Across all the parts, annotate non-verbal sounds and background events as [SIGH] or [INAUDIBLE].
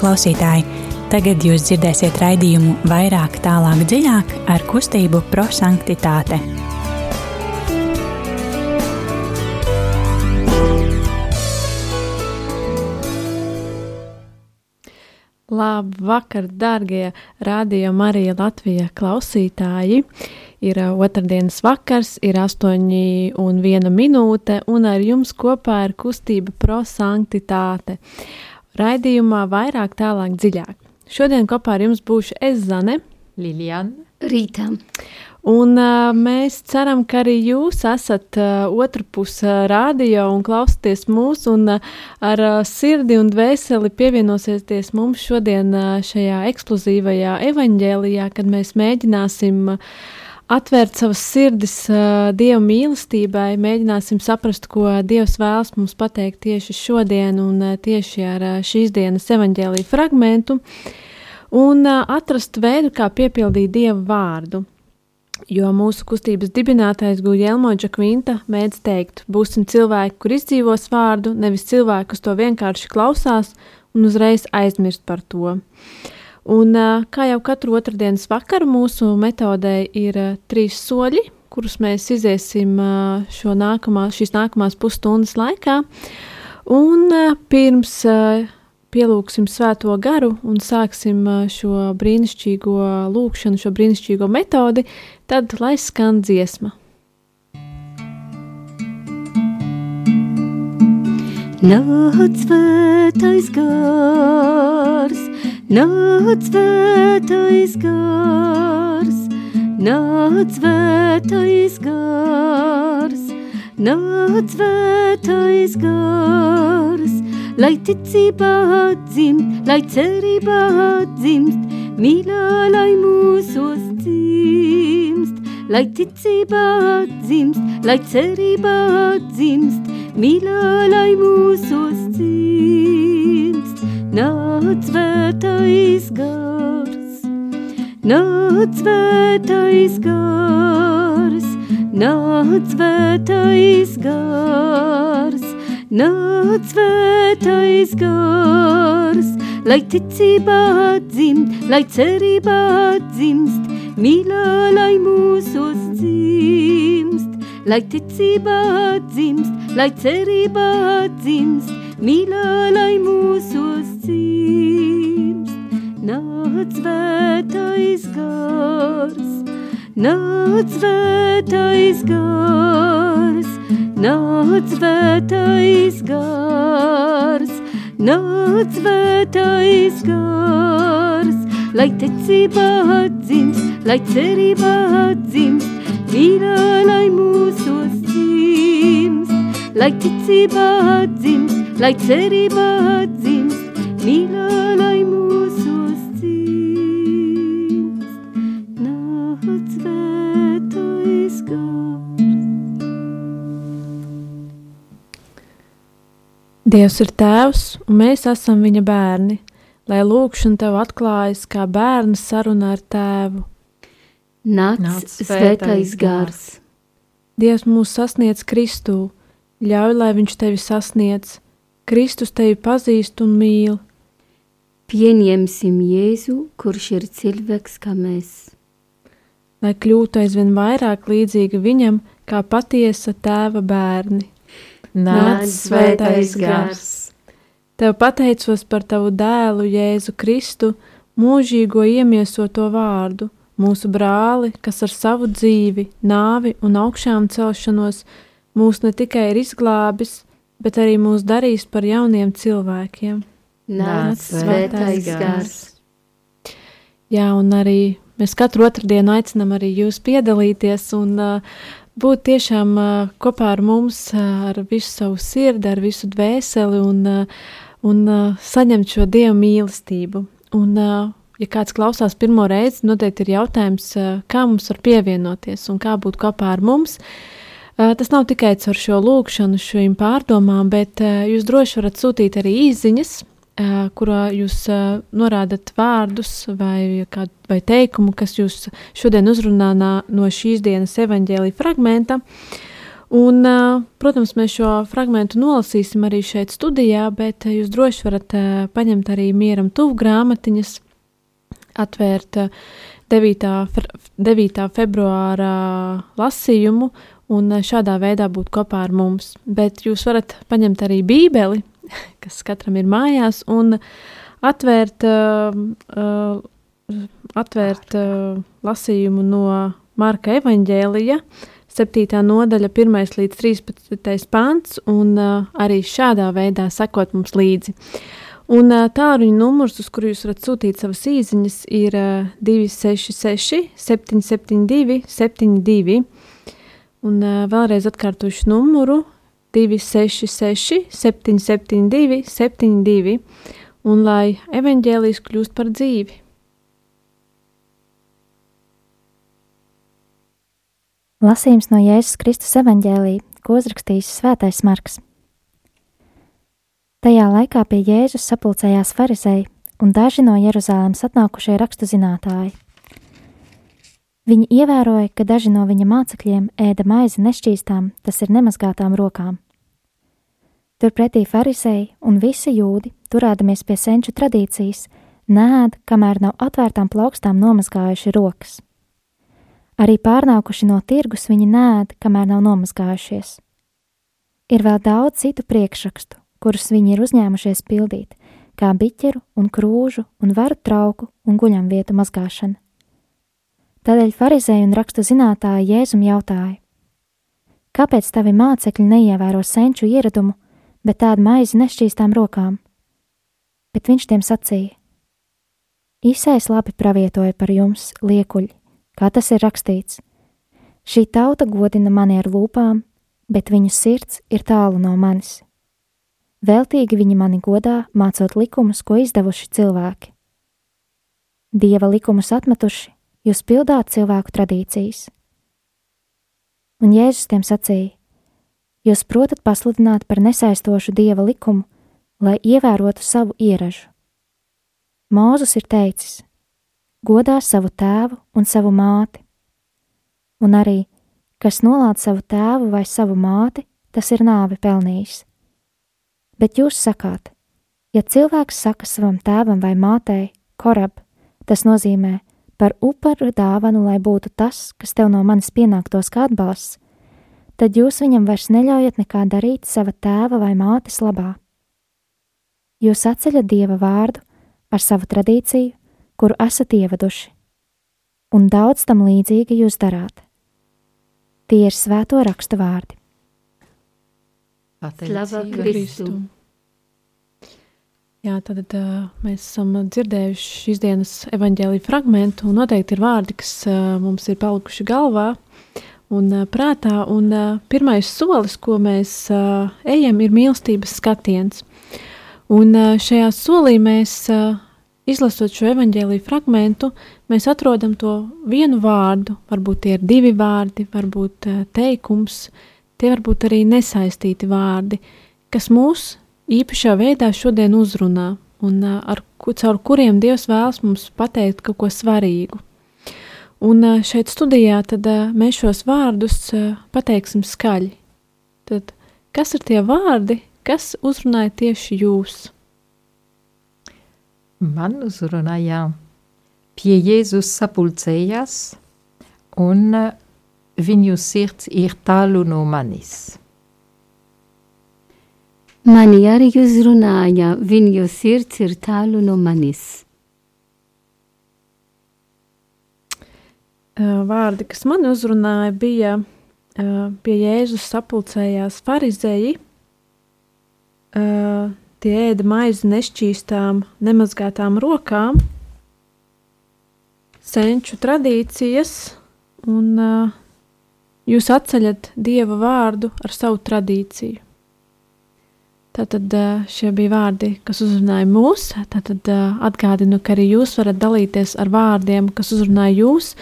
Klausītāji, tagad jūs dzirdēsiet raidījumu vairāk, tālāk, dziļāk ar kustību prosanktitāte. Labvakar, darbie radio Marija Latvija klausītāji! Ir uh, otrdienas vakars, ir astoņi un viena minūte, un ar jums kopā ir kustība prosanktitāte. Raidījumā vairāk, tālāk, dziļāk. Šodien kopā ar jums būšu es Zane, Liljana, Rītā. Un uh, mēs ceram, ka arī jūs esat uh, otrā pusē radio un klausāties mūs, un uh, ar uh, sirdi un dvēseli pievienosieties mums šodien uh, šajā eksplozīvajā evaņģēlijā, kad mēs mēģināsim uh, atvērt savas sirdis uh, Dieva mīlestībai, mēģināsim saprast, ko Dievs vēlas mums pateikt tieši šodien un uh, tieši ar uh, šīs dienas evaņģēlīju fragmentu, un uh, atrast veidu, kā piepildīt Dieva vārdu. Jo mūsu kustības dibinātājs Guļelmo Džakvinta mēdz teikt, būsim cilvēki, kur izdzīvos vārdu, nevis cilvēki, kas to vienkārši klausās un uzreiz aizmirst par to. Un, kā jau katru otrdienas vakaru, mūsu metodē ir trīs soļi, kurus mēs iziesim nākamā, šīs nākamās pusstundas laikā. Un pirms pielūgsim svēto garu un sāksim šo brīnišķīgo lūkšanu, šo brīnišķīgo metodi, tad lai skan dziesma. Nāc svētais gars, nāc svētais gars, nāc svētais gars, nāc svētais gars, lai ticībā dzimt, lai cerībā dzimst, mīlā, lai mūsos dzimst, lai ticībā dzimst, lai cerībā dzimst, mīlā, lai mūsos dzimst. Nāc svētais gars, nāc svētais gars, nāc svētais gars, nāc svētais gars, lai ticībā dzimt, lai cerībā dzimst, mīlā, lai mūsos dzimst, lai ticībā dzimst, lai cerībā dzimst, mīlā, lai mūsos dzimst. Nāc svētais gars, nāc svētais gars, nāc svētais gars, nāc svētais gars, lai ticībā dzimst, lai cerībā dzimst, mīlā, lai mūsos dzimst, lai ticībā dzimst, lai cerībā dzimst, mīlā, lai mūsos dzimst. Nāc svētais gars. Dievs ir tēvs, un mēs esam viņa bērni, lai lūkšana tev atklājas kā bērns saruna ar tēvu. Nāc, Nāc svētais gars. Dievs mūs sasniedz Kristū, ļauj, lai viņš tevi sasniedz. Kristus tevi pazīst un mīl. Pieņemsim Jēzu, kurš ir cilvēks kā mēs. lai kļūtu aizvien vairāk līdzīga viņam, kā patiesa tēva bērni. nāc svētais gars. Tev pateicos par tavu dēlu Jēzu Kristu, mūžīgo iemiesoto vārdu, mūsu brāli, kas ar savu dzīvi, nāvi un augšām celšanos mūs ne tikai ir izglābis, bet arī mūs darīs par jauniem cilvēkiem. Nāc svētais gars. Jā, un arī mēs katru otrdienu aicinām arī jūs piedalīties un uh, būt tiešām uh, kopā ar mums, uh, ar visu savu sirdi, ar visu dvēseli un, uh, un uh, saņemt šo dievu mīlestību. Un, uh, ja kāds klausās pirmo reizi, noteikti ir jautājums, uh, kā mums var pievienoties un kā būt kopā ar mums. Uh, Tas nav tikai ar šo lūkšanu, šīm pārdomām, bet uh, jūs droši varat sūtīt arī īsiņas, uh, kurā jūs norādat vārdus vai, kādu, vai teikumu, kas jūs šodien uzrunā nā- no šīs dienas evaņģēlīja fragmenta. Un, protams, mēs šo fragment nolasīsim arī šeit, studijā, bet jūs droši varat paņemt arī mieram tuvu grāmatiņas, atvērt 9. 9. februāra lasījumu un šādā veidā būt kopā ar mums. Bet jūs varat paņemt arī Bībeli, [LAUGHS] kas katram ir mājās, un atvērt, atvērt lasījumu no Marka evaņģēlija 7. nodaļa, 1 līdz 13. pāns, un uh, arī šādā veidā sekot mums līdzi. Un uh, tāruņa numurs, uz kuru jūs varat sūtīt savas īsiņas, ir uh, 266, 772, 72. Un uh, vēlreiz atkārtošu numuru 266, 772, 72. Un lai evaņģēlijas kļūst par dzīvi. Lasījums no Jēzus Kristus evaņģēlī, ko uzrakstījis Svētais Marks. Tajā laikā pie Jēzus sapulcējās farizēji un daži no Jeruzalemes atnākušie rakstu zinātāji. Viņi ievēroja, ka daži no viņa mācekļiem ēda maizi nešķīstām, tas ir nemazgātām rokām. Turpretī farizēji un visi jūdi, turēdamies pie senču tradīcijas, nēd, kamēr nav atvērtām plaukstām nomazgājuši rokas. Arī pārnākuši no tirgus viņi nēd, kamēr nav nomazgājušies. Ir vēl daudz citu priekšrakstu, kurus viņi ir uzņēmušies pildīt, kā biķeru un krūžu un varu trauku un guļamvietu mazgāšana. Tādēļ farizēji un rakstu zinātāji Jēzum jautāja: Kāpēc tavi mācekļi neievēro senču ieradumu, bet tādu maizi nešķīstām rokām? Bet viņš tiem sacīja: Īsais labi pravietoja par jums, liekuļi, kā tas ir rakstīts. Šī tauta godina mani ar lūpām, bet viņu sirds ir tālu no manis. Veltīgi viņi mani godā, mācot likumus, ko izdevuši cilvēki. Dieva likumus atmetuši, jūs pildāt cilvēku tradīcijas. Un Jēzus tiem sacīja: Jūs protat pasludināt par nesaistošu dieva likumu, lai ievērotu savu ieražu. Mūzus ir teicis: godā savu tēvu un savu māti. Un arī, kas nolādē savu tēvu vai savu māti, tas ir nāvi pelnījis. Bet jūs sakāt, ja cilvēks saka savam tēvam vai mātei, korab, tas nozīmē par uparu dāvanu, lai būtu tas, kas tev no manis pienāktos kā atbalsts, tad jūs viņam vairs neļaujat nekā darīt sava tēva vai mātes labā. Jūs atceļat dieva vārdu ar savu tradīciju kuru esat ievaduši, un daudz tam līdzīgi jūs darāt. Tie ir svēto rakstu vārdi. Slava Kristu! Jā, tad uh, mēs esam dzirdējuši šīs dienas evaņģēlīja fragment, un noteikti ir vārdi, kas uh, mums ir palikuši galvā un uh, prātā. Un, uh, pirmais solis, ko mēs uh, ejam, ir mīlestības skatiens. Un uh, šajā solī mēs uh, izlasot šo evaņģēlīju fragment, mēs atrodam to vienu vārdu, varbūt tie ir divi vārdi, varbūt eh, teikums, tie varbūt arī nesaistīti vārdi, kas mūs īpašā veidā šodien uzrunā un ar, caur kuriem Dievs vēlas mums pateikt kaut ko svarīgu. Un šeit studijā tad mēs šos vārdus pateiksim skaļi. Tad, kas ir tie vārdi, kas uzrunāja tieši jūs? Man uzrunāja pie Jēzus sapulcējas, un viņu sirds ir tālu no manis. Mani arī uzrunāja, viņu sirds ir tālu no manis. Vārdi, kas man uzrunāja, bija pie Jēzus sapulcējās farizēji, Tie ēda maizi nešķīstām, nemazgātām rokām, senču tradīcijas, un jūs atceļat dieva vārdu ar savu tradīciju. Tātad šie bija vārdi, kas uzrunāja mūs. Tātad atgādinu, ka arī jūs varat dalīties ar vārdiem, kas uzrunāja jūs,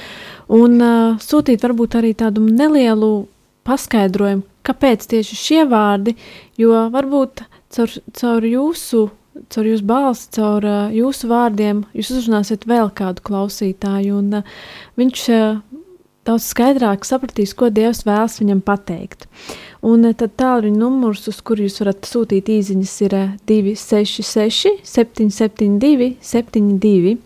un uh, sūtīt varbūt arī tādu nelielu paskaidrojumu, kāpēc tieši šie vārdi, jo varbūt caur, caur jūsu, caur jūsu balsi, caur uh, jūsu vārdiem, jūs uzrunāsiet vēl kādu klausītāju, un uh, viņš daudz skaidrāk sapratīs, ko Dievs vēlas viņam pateikt. Un tad tālruņa numurs, uz kuru jūs varat sūtīt īsiņas, ir 266, 772, 72.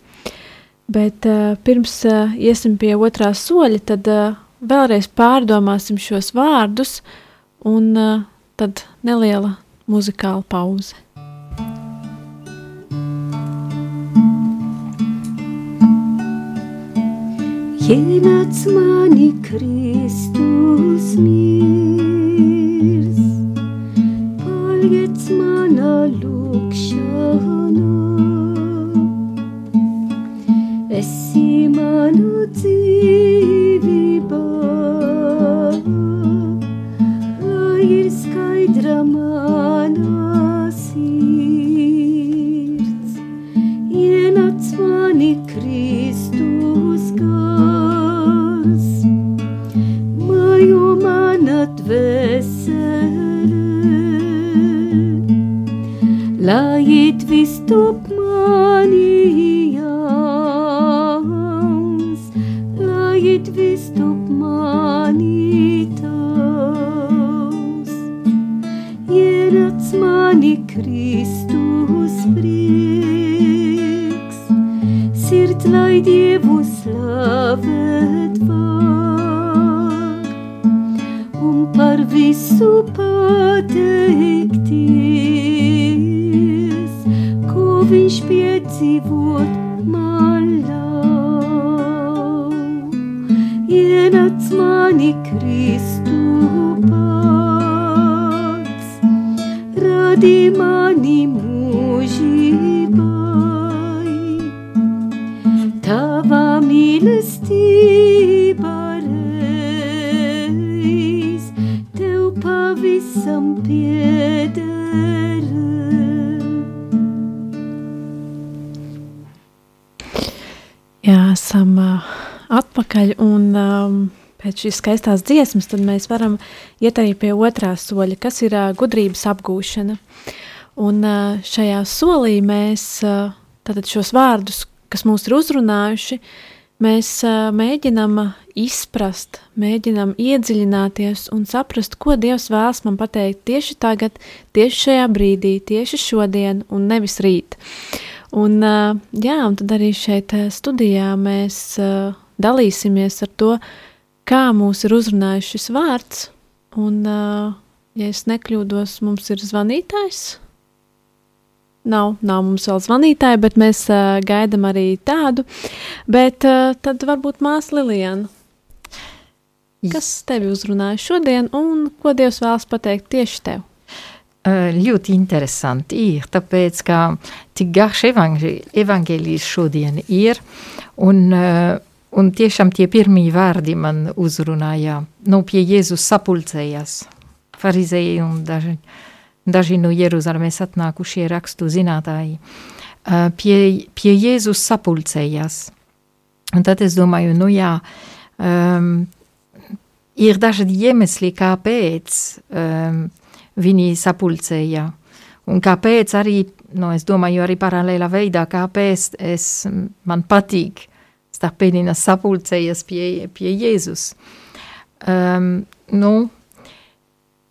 Bet uh, pirms uh, iesim pie otrā soļa, tad uh, vēlreiz pārdomāsim šos vārdus, un uh, tad neliela muzikāla pauze. Ienāc mani Kristus mirs, paliec mana lūkšana. Esi manu dzīvība, lai ir skaidra mana mana dvēsele, lai it viss top mani jauns, lai it viss top mani tavs. Ienāc mani Kristus prieks, sird lai Dievu slavēt vāk, visu pateikties, ko viņš piedzīvot man ļauj. Ienāc mani Kristu pats, radi mani mūžībai. Tava mīlestība atpakaļ un um, pēc šīs skaistās dziesmas tad mēs varam iet arī pie otrā soļa, kas ir uh, gudrības apgūšana. Un uh, šajā solī mēs uh, tātad šos vārdus, kas mūs ir uzrunājuši, mēs uh, mēģinam izprast, mēģinam iedziļināties un saprast, ko Dievs vēlas man pateikt tieši tagad, tieši šajā brīdī, tieši šodien un nevis rīt. Un, uh, jā, un tad arī šeit uh, studijā mēs uh, dalīsimies ar to, kā mūs ir uzrunājis šis vārds. Un, ja es nekļūdos, mums ir zvanītājs. Nav, nav mums vēl zvanītāji, bet mēs uh, gaidām arī tādu. Bet uh, tad varbūt māsa Lilijana. Kas tevi uzrunāja šodien un ko Dievs vēlas pateikt tieši tev? Ļoti interesanti ir, tāpēc, ka tik garš evaņģēlijs šodien ir, un, uh, un tiešām tie pirmie vārdi man uzrunāja, nu pie Jēzus sapulcējās, farizēji un daži, daži no Jeruzalemes atnākušie rakstu zinātāji, uh, pie, pie Jēzus sapulcējās. Un tad es domāju, nu jā, um, ir dažādi iemesli, kāpēc um, viņi sapulcēja. Un kāpēc arī, nu, es domāju, arī paralēlā veidā, kāpēc es, man patīk starpēdinas sapulcējas pie, pie Jēzus. Um, nu,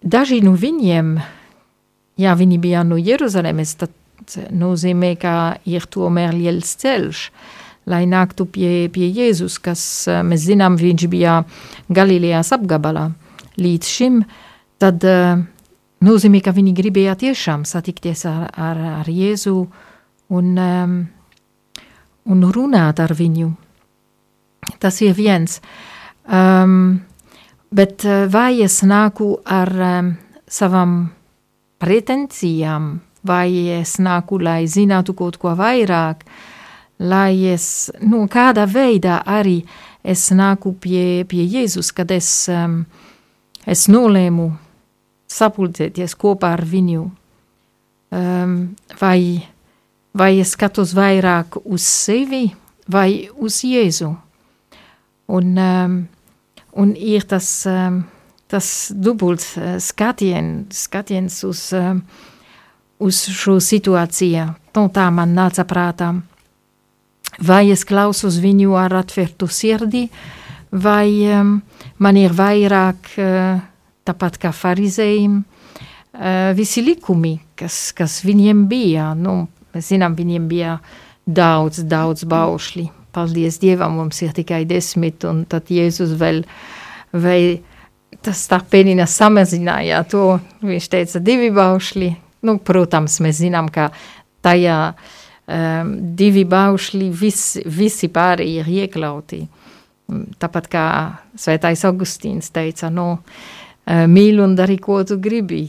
daži no viņiem, ja viņi bija no Jeruzalemes, tad nozīmē, ka ir tomēr liels ceļš, lai nāktu pie, pie Jēzus, kas, mēs zinām, viņš bija Galilējas apgabalā līdz šim, tad uh, nozīmē, ka viņi gribēja tiešām satikties ar, ar, ar Jēzu un, um, un runāt ar viņu. Tas ir viens. Um, bet vai es nāku ar um, savām pretensijām, vai es nāku, lai zinātu kaut ko vairāk, lai es, nu, kādā veidā arī es nāku pie, pie Jēzus, kad es, um, es nolēmu sapulcēties kopā ar viņu. Um, vai, vai es skatos vairāk uz sevi vai uz Jēzu? Un, um, un ir tas, um, tas dubults uh, skatien, skatiens uz, um, uz šo situāciju. Nu, tā man nāca prātā. Vai es klausos viņu ar atvērtu sirdi, vai um, man ir vairāk, uh, tāpat kā farizējiem, uh, visi likumi, kas, kas viņiem bija. Nu, mēs zinām, viņiem bija daudz, daudz baušļi. Paldies Dievam, mums ir tikai desmit, un tad Jēzus vēl, vai tas tā pēnina samazināja to, viņš teica divi baušļi. Nu, protams, mēs zinām, ka tajā um, divi baušļi visi, visi pārējie ir iekļauti. Tāpat kā Svētais Augustīns teica, nu, uh, mīl un dari, ko tu gribi.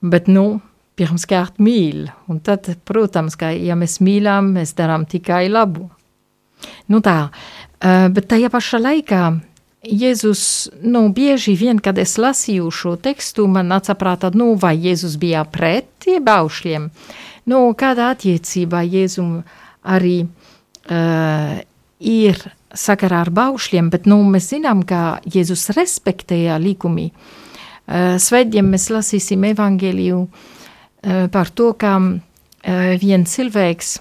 Bet, nu, pirmkārt mīl, un tad, protams, ka, ja mēs mīlām, mēs darām tikai labu. Nu tā, uh, bet tajā pašā laikā Jēzus, nu, bieži vien, kad es lasīju šo tekstu, man nāca prātā, nu, vai Jēzus bija pret tiem baušļiem, nu, kādā attiecībā Jēzum arī uh, ir sakarā ar baušļiem, bet, nu, mēs zinām, ka Jēzus respektēja likumi. Uh, Svētdien mēs lasīsim evangeliju uh, par to, ka uh, viens cilvēks,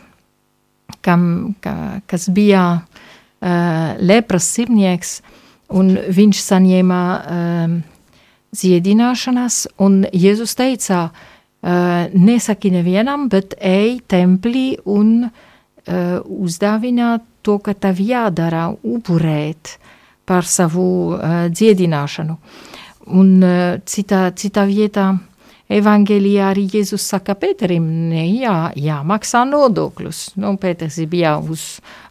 kam, ka, kas bija uh, lepras sirnieks, uh, un viņš saņēma um, ziedināšanas, un Jēzus teica, uh, nesaki nevienam, bet ej templī un uh, uzdāvināt to, ka tev jādara, upurēt par savu uh, dziedināšanu. Un uh, citā, citā vietā Evangelijā arī Jēzus saka Pēterim, ne, jā, jāmaksā nodokļus. Nu, Pēters bija uz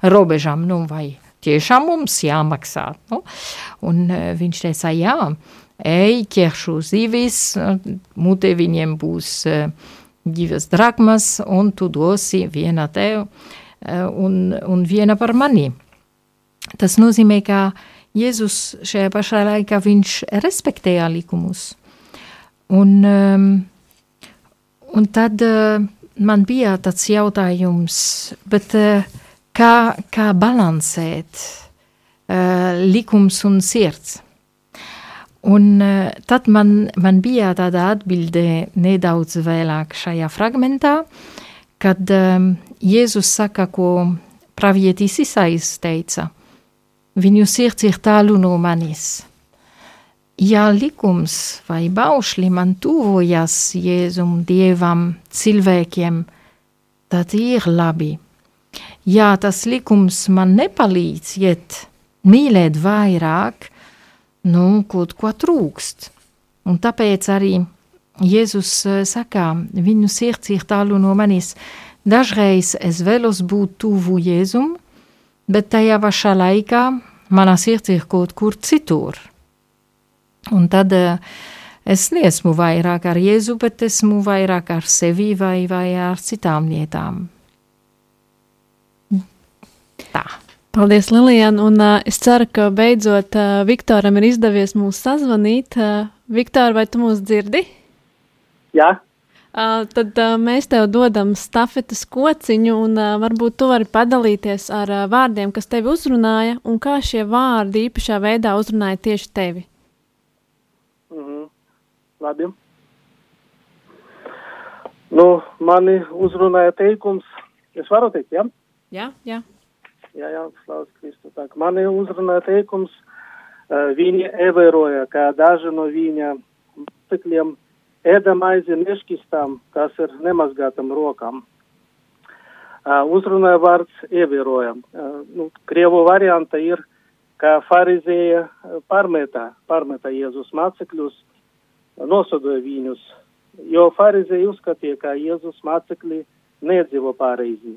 robežām, nu, vai tiešām mums jāmaksā. Nu? Un uh, viņš teica, jā, ej, ķeršu zivis, mutē viņiem būs uh, divas drachmas, un tu dosi viena tev uh, un, un viena par mani. Tas nozīmē, ka Jēzus šajā pašā laikā viņš respektēja likumus. Un, um, un tad uh, man bija tāds jautājums, bet uh, kā, kā balansēt uh, likums un sirds. Un tad man, man bija tāda atbilde nedaudz vēlāk šajā fragmentā, kad um, Jēzus saka, ko pravietis Isais teica, viņu sirds ir tālu no manis. Ja likums vai baušļi man tuvojas Jēzum, Dievam, cilvēkiem, tad ir labi ja tas likums man nepalīdz iet mīlēt vairāk, nu, kaut ko trūkst. Un tāpēc arī Jēzus eh, saka, viņu sirds ir tālu no manis. Dažreiz es vēlos būt tuvu Jēzum, bet tajā pašā laikā mana sirds ir kaut kur citur. Un tad uh, es neesmu vairāk ar Jēzu, bet esmu vairāk ar sevi vai, vai ar citām lietām tā. Paldies, Lilijana, un uh, es ceru, ka beidzot uh, Viktoram ir izdevies mūs sazvanīt. Uh, Viktor, vai tu mūs dzirdi? Jā. Uh, tad uh, mēs tev dodam stafetes kociņu, un uh, varbūt tu vari padalīties ar uh, vārdiem, kas tevi uzrunāja, un kā šie vārdi īpašā veidā uzrunāja tieši tevi. Mm -hmm. Labi. Nu, mani uzrunāja teikums, es varu teikt, jā? Jā, jā jā, jā, slaus Kristu. Tā, mani uzrunāja teikums, uh, viņi ievēroja, ka daži no viņa mācekļiem ēda maizi nešķistām, kas ir nemazgātam rokām. Uh, uzrunāja vārds ievēroja. Uh, nu, Krievu varianta ir, ka farizēja pārmetā, pārmetā Jēzus mācekļus, nosodoja viņus, jo farizēji uzskatīja, ka Jēzus mācekļi nedzīvo pareizi.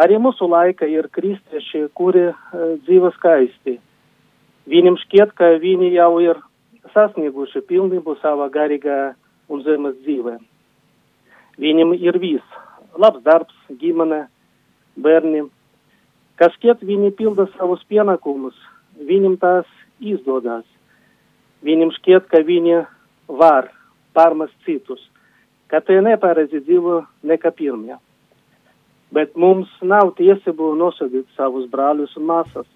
Arī mūsu laika ir kristieši, kuri uh, dzīvo skaisti. Viņam šķiet, ka viņi jau ir sasnieguši pilnību savā garīgā un zemes dzīvē. Viņam ir viss - labs darbs, ģimene, bērni. Kas šķiet, viņi pilda savus pienākumus, viņam tās izdodas. Viņam šķiet, ka viņi var pārmest citus, ka tie nepareizi dzīvo nekā pirmie bet mums nav tiesību nosodīt savus brāļus un māsas.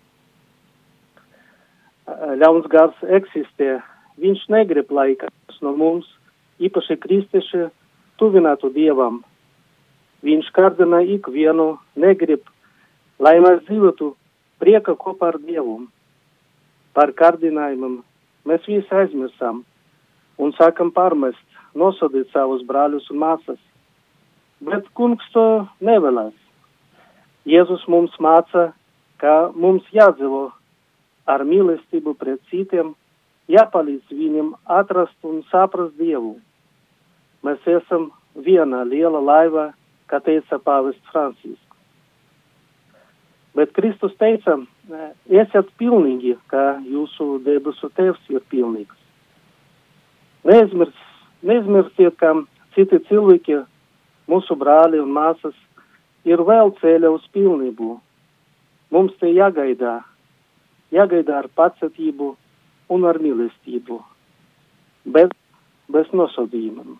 Ļauns gars eksistē, viņš negrib, lai kāds no mums, īpaši kristieši, tuvinātu Dievam. Viņš kārdina ikvienu, negrib, lai mēs dzīvotu prieka kopā ar Dievu. par kārdinājumiem, mēs visi aizmirsām un sākam pārmest, nosodīt savus brāļus un māsas. Bet kungs to nevēlas. Jēzus mums māca, ka mums jādzīvo ar mīlestību pret citiem, jāpalīdz viņiem atrast un saprast Dievu. Mēs esam viena liela laiva, kā teica pāvests Francisks. Bet Kristus teica, esiet pilnīgi, kā jūsu debesu tēvs ir pilnīgs. Neizmirs, neizmirstiet, ka citi cilvēki, mūsu brāļi un māsas, ir vēl ceļā uz pilnību. Mums te jāgaidā, jāgaidā ar pacietību un ar mīlestību, bet bez nosodījumiem.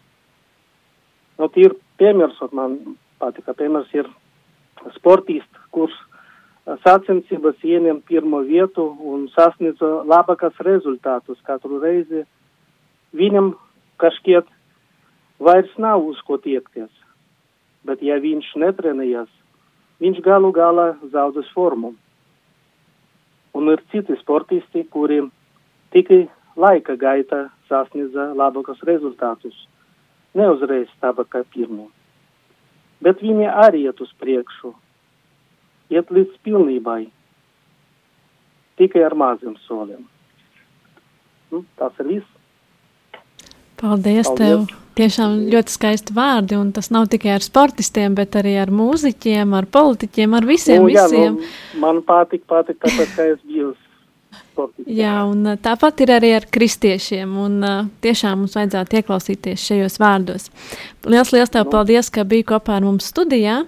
Nu, ir piemērs, man patika, piemērs ir sportists, kurš sacensības ieņem pirmo vietu un sasniedz labākas rezultātus katru reizi. Viņam kažkiet vairs nav uz ko tiekties, bet ja viņš netrenējas, viņš galu galā zaudēs formu. Un ir citi sportisti, kuri tikai laika gaitā sasniedz labākus rezultātus neuzreiz tāda kā pirmo. Bet viņi arī iet uz priekšu, iet līdz pilnībai, tikai ar maziem soliem. Nu, tas ir viss. Paldies, Paldies tev! Tiešām ļoti skaisti vārdi, un tas nav tikai ar sportistiem, bet arī ar mūziķiem, ar politiķiem, ar visiem. Nu, jā, visiem. Nu, man patīk, patīk, tāpēc, ka es biju sportisti. Jā, un uh, tāpat ir arī ar kristiešiem, un uh, tiešām mums vajadzētu ieklausīties šajos vārdos. Liels, liels tev nu. paldies, ka biji kopā ar mums studijā.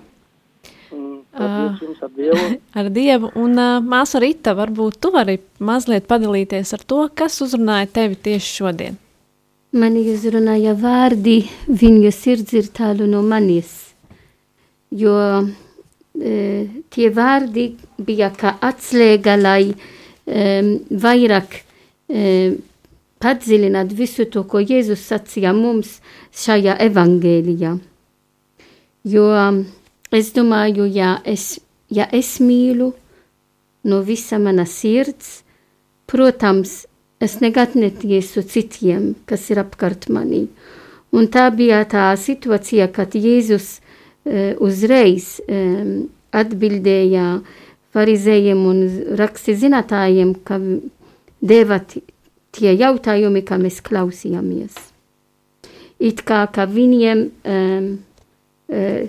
Paldies jums ar Dievu. [LAUGHS] ar Dievu, un uh, māsa Rita, varbūt tu vari mazliet padalīties ar to, kas uzrunāja tevi tieši šodien. Mani uzrunāja vārdi, viņa sirds ir tālu no manis, jo e, tie vārdi bija kā atslēga, lai um, vairāk um, padziļināt visu to, ko Jēzus sacīja mums šajā evangēlijā. Jo um, es domāju, ja es, ja es mīlu no visa mana sirds, protams, es nekad netiesu citiem, kas ir apkārt manī. Un tā bija tā situācija, kad Jēzus uh, uzreiz um, atbildēja farizējiem un raksti zinātājiem, ka deva tie jautājumi, kā mēs klausījāmies. It kā, ka viņiem um, uh,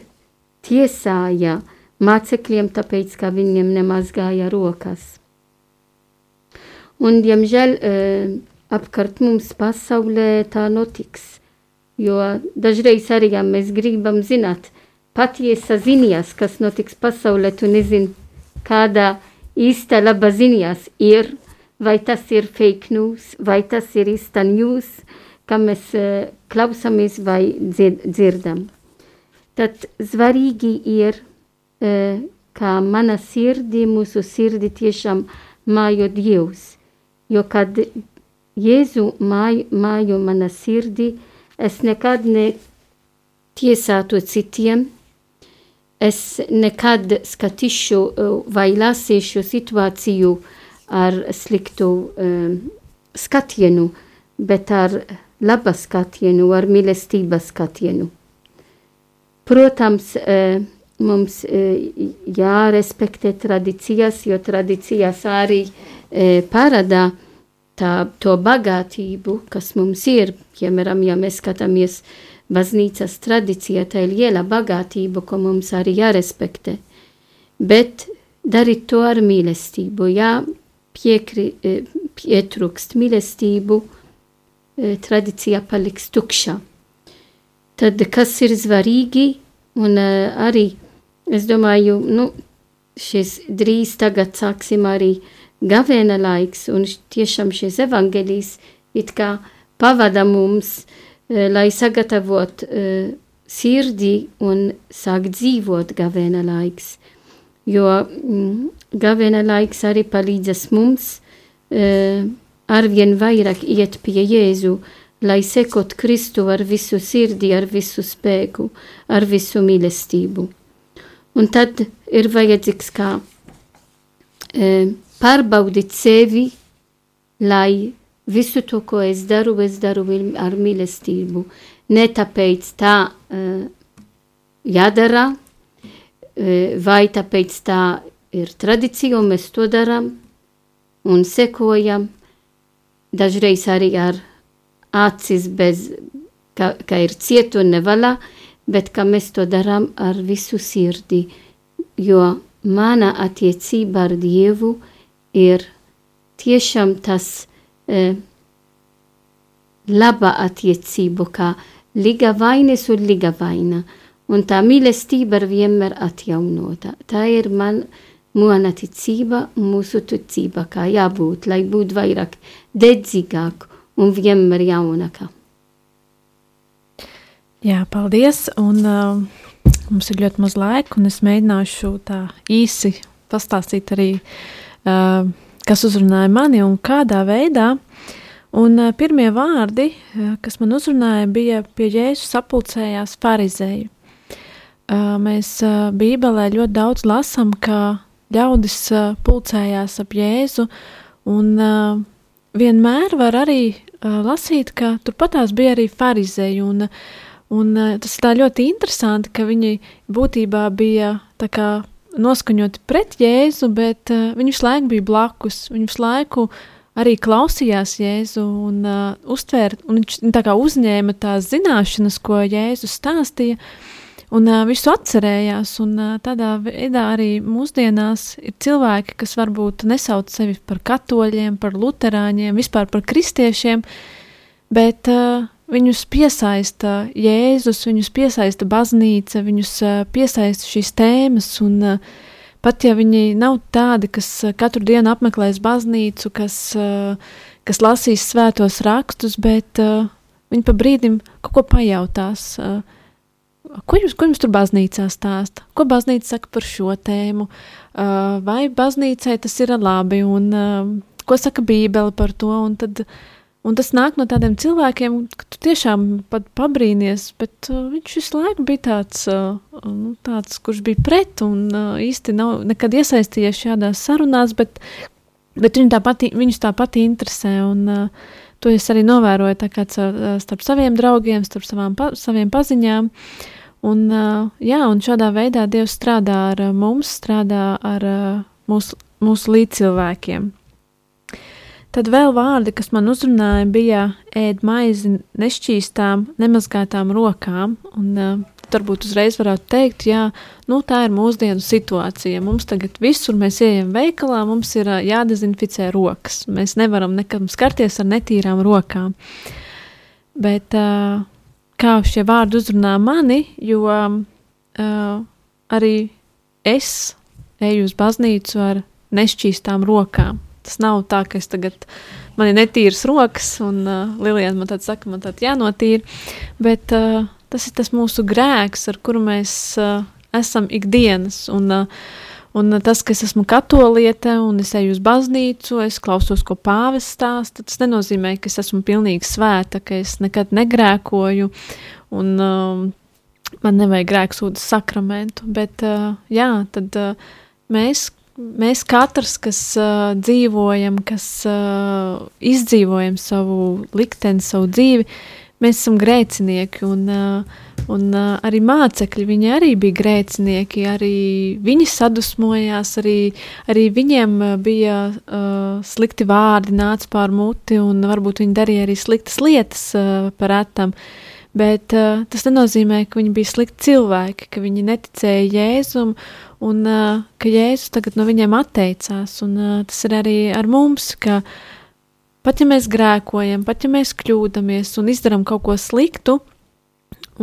tiesāja mācekļiem, tāpēc, ka viņiem nemazgāja rokas. Un, diemžēl, uh, apkārt mums pasaulē tā notiks, jo dažreiz arī, ja mēs gribam zināt patiesa ziņas, kas notiks pasaulē, tu nezini, kāda īsta laba ziņas ir, vai tas ir fake news, vai tas ir īsta news, kā mēs uh, klausāmies vai dzirdam. Tad svarīgi ir, uh, kā mana sirdi, mūsu sirdi tiešām mājo Dievs. Jo kad Jēzu māju, māju mana sirdi, es nekad netiesātu citiem, es nekad skatīšu eh, vai lasīšu situāciju ar sliktu um, skatienu, bet ar laba skatienu, ar mīlestības skatienu. Protams, uh, mums uh, jārespektē tradīcijas, jo tradīcijas arī uh, parāda tā, to bagātību, kas mums ir. Piemēram, ja mēs skatāmies baznīcas tradīcija, tā ir liela bagātība, ko mums arī jārespektē. Bet darīt to ar mīlestību, ja piekri, e, pietrūkst mīlestību, e, tradīcija paliks tukša. Tad kas ir svarīgi, un e, arī es domāju, nu, šis drīz tagad sāksim arī gavēna laiks, un tiešām šis evangelijas it kā pavada mums uh, Eh, lai sagatavot uh, sirdi un sāk dzīvot gavēna laiks. Jo mm, gavēna laiks arī palīdzas mums uh, arvien vairāk iet pie Jēzu, lai sekot Kristu ar visu sirdi, ar visu spēku, ar visu mīlestību. Un tad ir vajadzīgs kā uh, pārbaudīt sevi, lai visu to, ko es daru, es daru ar mīlestību. Ne tāpēc tā uh, jādara, uh, vai tāpēc tā ir tradīcija, un mēs to darām un sekojam. Dažreiz arī ar acis bez, ka, ka ir cieta un nevaļā, bet ka mēs to darām ar visu sirdi, jo mana attiecība ar Dievu ir tiešām tas e, laba attiecību, kā liga vainas un liga vaina. Un tā mīlestība ir vienmēr atjaunota. Tā ir man, mana ticība, mūsu ticība, kā jābūt, lai būtu vairāk dedzīgāk un vienmēr jaunākā. Jā, paldies. Un, uh, mums ir ļoti maz laika, un es mēģināšu tā īsi pastāstīt arī, uh, kas uzrunāja mani un kādā veidā. Un uh, pirmie vārdi, uh, kas man uzrunāja, bija pie Jēzus sapulcējās farizēju. Uh, mēs uh, Bībelē ļoti daudz lasām, ka ļaudis uh, pulcējās ap Jēzu, un uh, vienmēr var arī uh, lasīt, ka turpatās bija arī farizēji. Un, un uh, tas tā ļoti interesanti, ka viņi būtībā bija tā kā noskaņoti pret Jēzu, bet uh, viņi visu laiku bija blakus. Viņi visu laiku arī klausījās Jēzu un uh, uztvēra, un viņš tā kā uzņēma tās zināšanas, ko Jēzus stāstīja. Un uh, visu atcerējās, un uh, tādā veidā arī mūsdienās ir cilvēki, kas varbūt nesauc sevi par katoļiem, par luterāņiem, vispār par kristiešiem, bet uh, viņus piesaista Jēzus, viņus piesaista baznīca, viņus uh, piesaista šīs tēmas, un uh, pat ja viņi nav tādi, kas katru dienu apmeklēs baznīcu, kas, uh, kas lasīs svētos rakstus, bet uh, viņi pa brīdim kaut ko pajautās. Uh, Ko jums, ko jums tur baznīcā stāsta? Ko baznīca saka par šo tēmu? Vai baznīcai tas ir labi, un ko saka Bībele par to? Un, tad, un tas nāk no tādiem cilvēkiem, ka tu tiešām pat pabrīnies, bet viņš visu laiku bija tāds, nu, tāds kurš bija pret un īsti nav nekad iesaistījies šādās sarunās, bet, bet viņu tāpat, viņus tāpat interesē. Un, To es arī novēroju starp saviem draugiem, starp savām, pa, saviem paziņām. Uh, Un, jā, un šādā veidā Dievs strādā ar mums, strādā ar mūsu, mūsu līdzcilvēkiem. Tad vēl vārdi, kas man uzrunāja, bija ēd maizi nešķīstām, nemazgātām rokām. Un, varbūt uzreiz varētu teikt, jā, nu, tā ir mūsdienu situācija. Mums tagad visur mēs ejam veikalā, mums ir jādezinficē rokas. Mēs nevaram nekam skarties ar netīrām rokām. Bet uh, kā šie vārdi uzrunā mani, jo uh, arī es eju uz baznīcu ar nešķīstām rokām. Tas nav tā, ka es tagad man ir netīras rokas, un uh, Lilijana man tāds saka, man tāds jānotīra, bet uh, tas ir tas mūsu grēks, ar kuru mēs uh, esam ikdienas, un uh, Un tas, ka es esmu katoliete un es eju uz baznīcu, es klausos, ko pāvis stāsta, tas nenozīmē, ka es esmu pilnīgi svēta, ka es nekad negrēkoju un um, man nevajag grēksūdas sakramentu. Bet, uh, jā, tad uh, mēs, mēs katrs, kas uh, dzīvojam, kas uh, izdzīvojam savu likteni, savu dzīvi, mēs esam grēcinieki un uh, Un uh, arī mācekļi, viņi arī bija grēcinieki, arī viņi sadusmojās, arī, arī viņiem bija uh, slikti vārdi, nāca pār muti, un varbūt viņi darīja arī sliktas lietas uh, par etam. Bet uh, tas nenozīmē, ka viņi bija slikti cilvēki, ka viņi neticēja Jēzum, un uh, ka Jēzus tagad no viņiem atteicās. Un, uh, tas ir arī ar mums, ka pat ja mēs grēkojam, pat ja mēs kļūdāmies un izdarām kaut ko sliktu,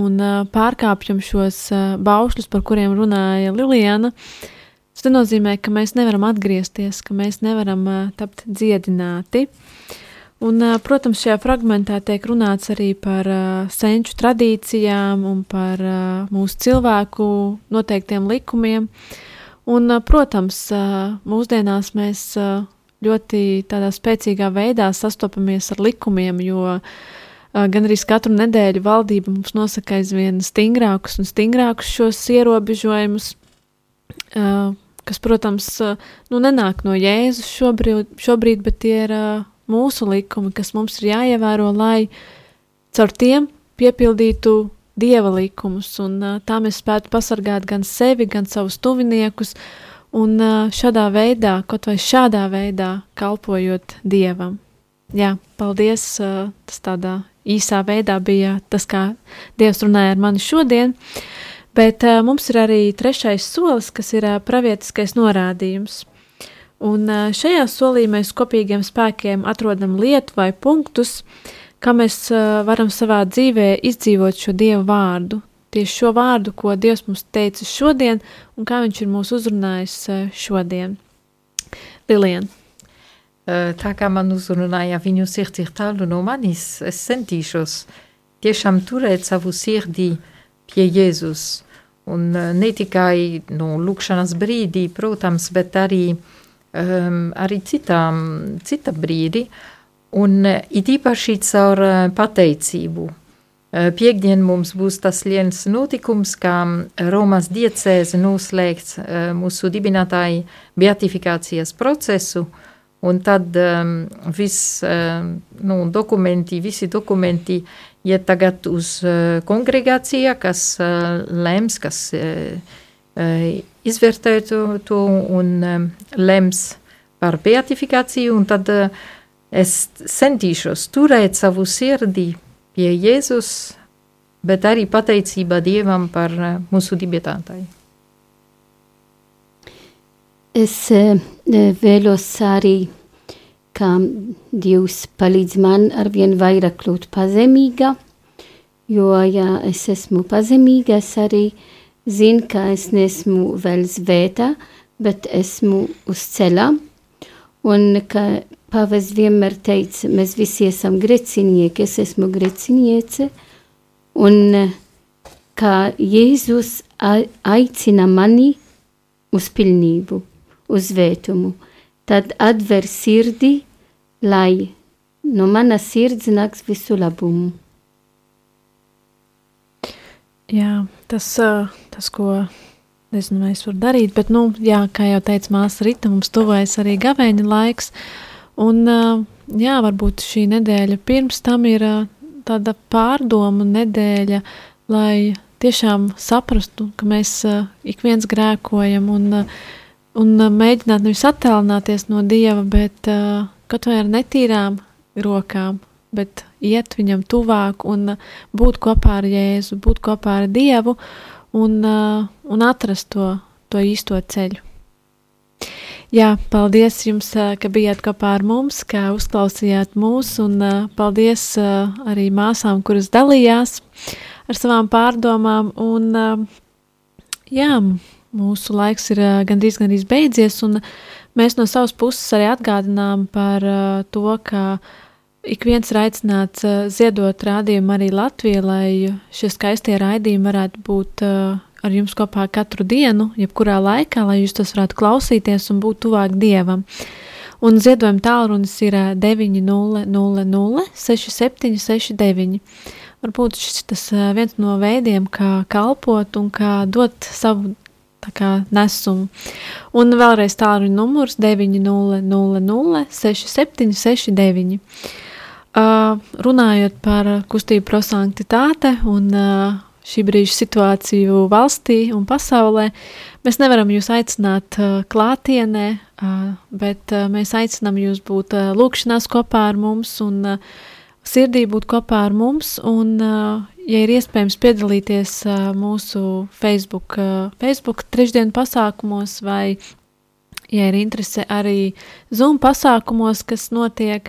un uh, pārkāpjam šos uh, baušļus, par kuriem runāja Lilijana, tas nenozīmē, ka mēs nevaram atgriezties, ka mēs nevaram uh, tapt dziedināti. Un, uh, protams, šajā fragmentā tiek runāts arī par uh, senču tradīcijām un par uh, mūsu cilvēku noteiktiem likumiem. Un, protams, mūsdienās mēs ļoti spēcīgā veidā sastopamies ar likumiem, jo uh, gan arī katru nedēļu valdība mums nosaka aizvien stingrākus un stingrākus šos ierobežojumus, kas, protams, nu, nenāk no Jēzus šobrīd, šobrīd bet tie ir mūsu likumi, kas mums ir jāievēro, lai caur tiem piepildītu dieva likumus, un uh, tā mēs spētu pasargāt gan sevi, gan savus tuviniekus, un šādā veidā, kaut vai šādā veidā, kalpojot dievam. Jā, paldies! Tas tādā īsā veidā bija tas, kā Dievs runāja ar mani šodien. Bet mums ir arī trešais solis, kas ir pravietiskais norādījums. Un šajā solī mēs kopīgiem spēkiem atrodam lietu vai punktus, kā mēs varam savā dzīvē izdzīvot šo Dievu vārdu, tieši šo vārdu, ko Dievs mums teica šodien, un kā Viņš ir mūs uzrunājis šodien. Lilian. Tā kā man uzrunāja viņu sirds ir tālu no manis, es centīšos tiešām turēt savu sirdī pie Jēzus. Un ne tikai no lūkšanas brīdī, protams, bet arī, um, arī citām, cita brīdi, uh, Un it īpaši caur pateicību. E, Piektdien mums būs tas liels notikums, kā Romas diecēze noslēgts mūsu dibinātāju beatifikācijas procesu, un tad um, viss um, nu, dokumenti, visi dokumenti iet tagad uz uh, kongregācija, kas lems, kas izvērtē to, un um, lems par beatifikāciju, un tad Es centīšos turēt savu sirdī pie Jēzus, bet arī pateicībā Dievam par eh, mūsu dibinātāju. Es eh, vēlos arī, ka Dievs palīdz man arvien vairāk kļūt pazemīga, jo, ja es esmu pazemīga, es arī zinu, ka es nesmu vēl svēta, bet esmu uz ceļa, un ka Pāvis vienmēr teica, mēs visi esam grēcinieki, es esmu grēciniece, un kā Jēzus aicina mani uz pilnību, uz vētumu, tad atver sirdi, lai no mana sirds nāks visu labumu. Jā, tas, tas ko nezinu, es varu darīt, bet, nu, jā, kā jau teica māsa Rita, mums tuvojas arī gavēņa laiks, uh, Un, jā, varbūt šī nedēļa pirms tam ir tāda pārdomu nedēļa, lai tiešām saprastu, ka mēs ik viens grēkojam un, un mēģināt nevis attālināties no Dieva, bet kaut vai ar netīrām rokām, bet iet viņam tuvāk un būt kopā ar Jēzu, būt kopā ar Dievu un, un atrast to, to īsto ceļu. Jā, paldies jums, ka bijāt kopā ar mums, ka uzklausījāt mūs, un paldies arī māsām, kuras dalījās ar savām pārdomām. Un, jā, mūsu laiks ir gandrīz, gandrīz beidzies, un mēs no savas puses arī atgādinām par to, ka ik viens ir aicināts ziedot rādījumu arī Latvijai, lai šie skaistie raidījumi varētu būt ar jums kopā katru dienu, jebkurā laikā, lai jūs tos varētu klausīties un būt tuvāk Dievam. Un ziedojuma tālrunis ir 900 6769. Varbūt šis tas viens no veidiem, kā kalpot un kā dot savu kā, nesumu. Un vēlreiz tālruņa numurs 900 6769. Uh, runājot par kustību prosanktitāte un uh, šī brīža situāciju valstī un pasaulē. Mēs nevaram jūs aicināt uh, klātienē, uh, bet uh, mēs aicinām jūs būt lūkšanās kopā ar mums un sirdī būt kopā ar mums. Un, ja ir iespējams piedalīties mūsu Facebook, Facebook trešdienu pasākumos vai, ja ir interese arī Zoom pasākumos, kas notiek,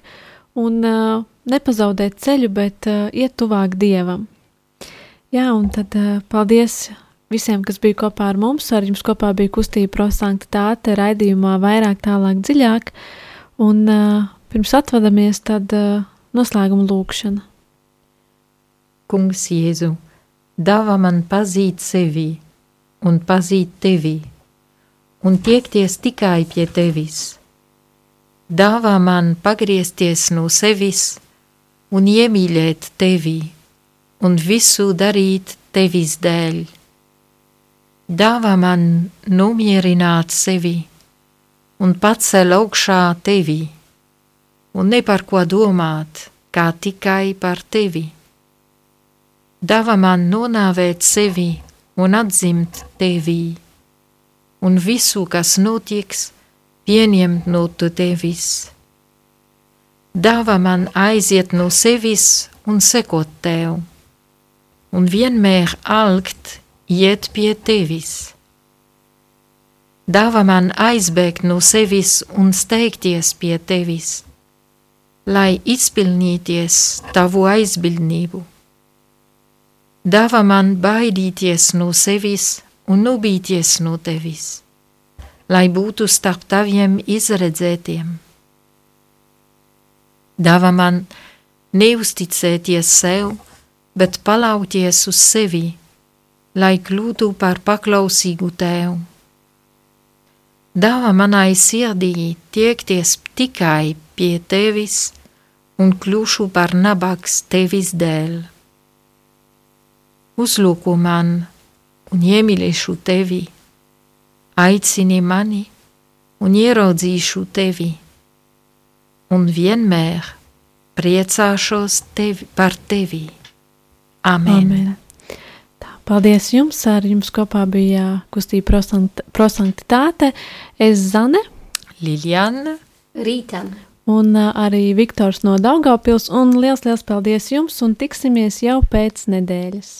un uh, nepazaudēt ceļu, bet uh, iet tuvāk Dievam. Jā, un tad uh, paldies visiem, kas bija kopā ar mums. Ar jums kopā bija kustība prosanktitāte raidījumā vairāk, tālāk, dziļāk. Un uh, pirms atvadamies, tad uh, noslēguma lūkšana. Kungs Jēzu, dāvā man pazīt sevi un pazīt tevi un tiekties tikai pie tevis. Dāvā man pagriezties no sevis un iemīļēt tevi un visu darīt tevis dēļ. Dāvā man nomierināt sevi un pacel augšā tevi, un ne par ko domāt, kā tikai par tevi. Dāvā man nonāvēt sevi un atzimt tevī, un visu, kas notiks, pieņemt no tu tevis. Dāvā man aiziet no sevis un sekot tev, un vienmēr algt iet pie tevis. Dāvā man aizbēgt no sevis un steigties pie tevis, lai izpilnīties tavu aizbildnību. Dāvā man baidīties no sevis un nobīties no tevis, lai būtu starp taviem izredzētiem. Dāvā man neusticēties sev, bet palauties uz sevi, lai kļūtu par paklausīgu tev Dāvā manai sirdī tiekties tikai pie tevis un kļūšu par nabaks tevis dēļ. Uzlūko man un iemīlēšu tevi, aicini mani un ieraudzīšu tevi, un vienmēr priecāšos tevi par tevi. Amen. Amen. Paldies jums! Ar jums kopā bija kustība prosanktitāte. Es Zane, Liljana, Rīta. Un arī Viktors no Daugavpils. Un liels, liels paldies jums! Un tiksimies jau pēc nedēļas!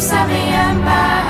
sabían más.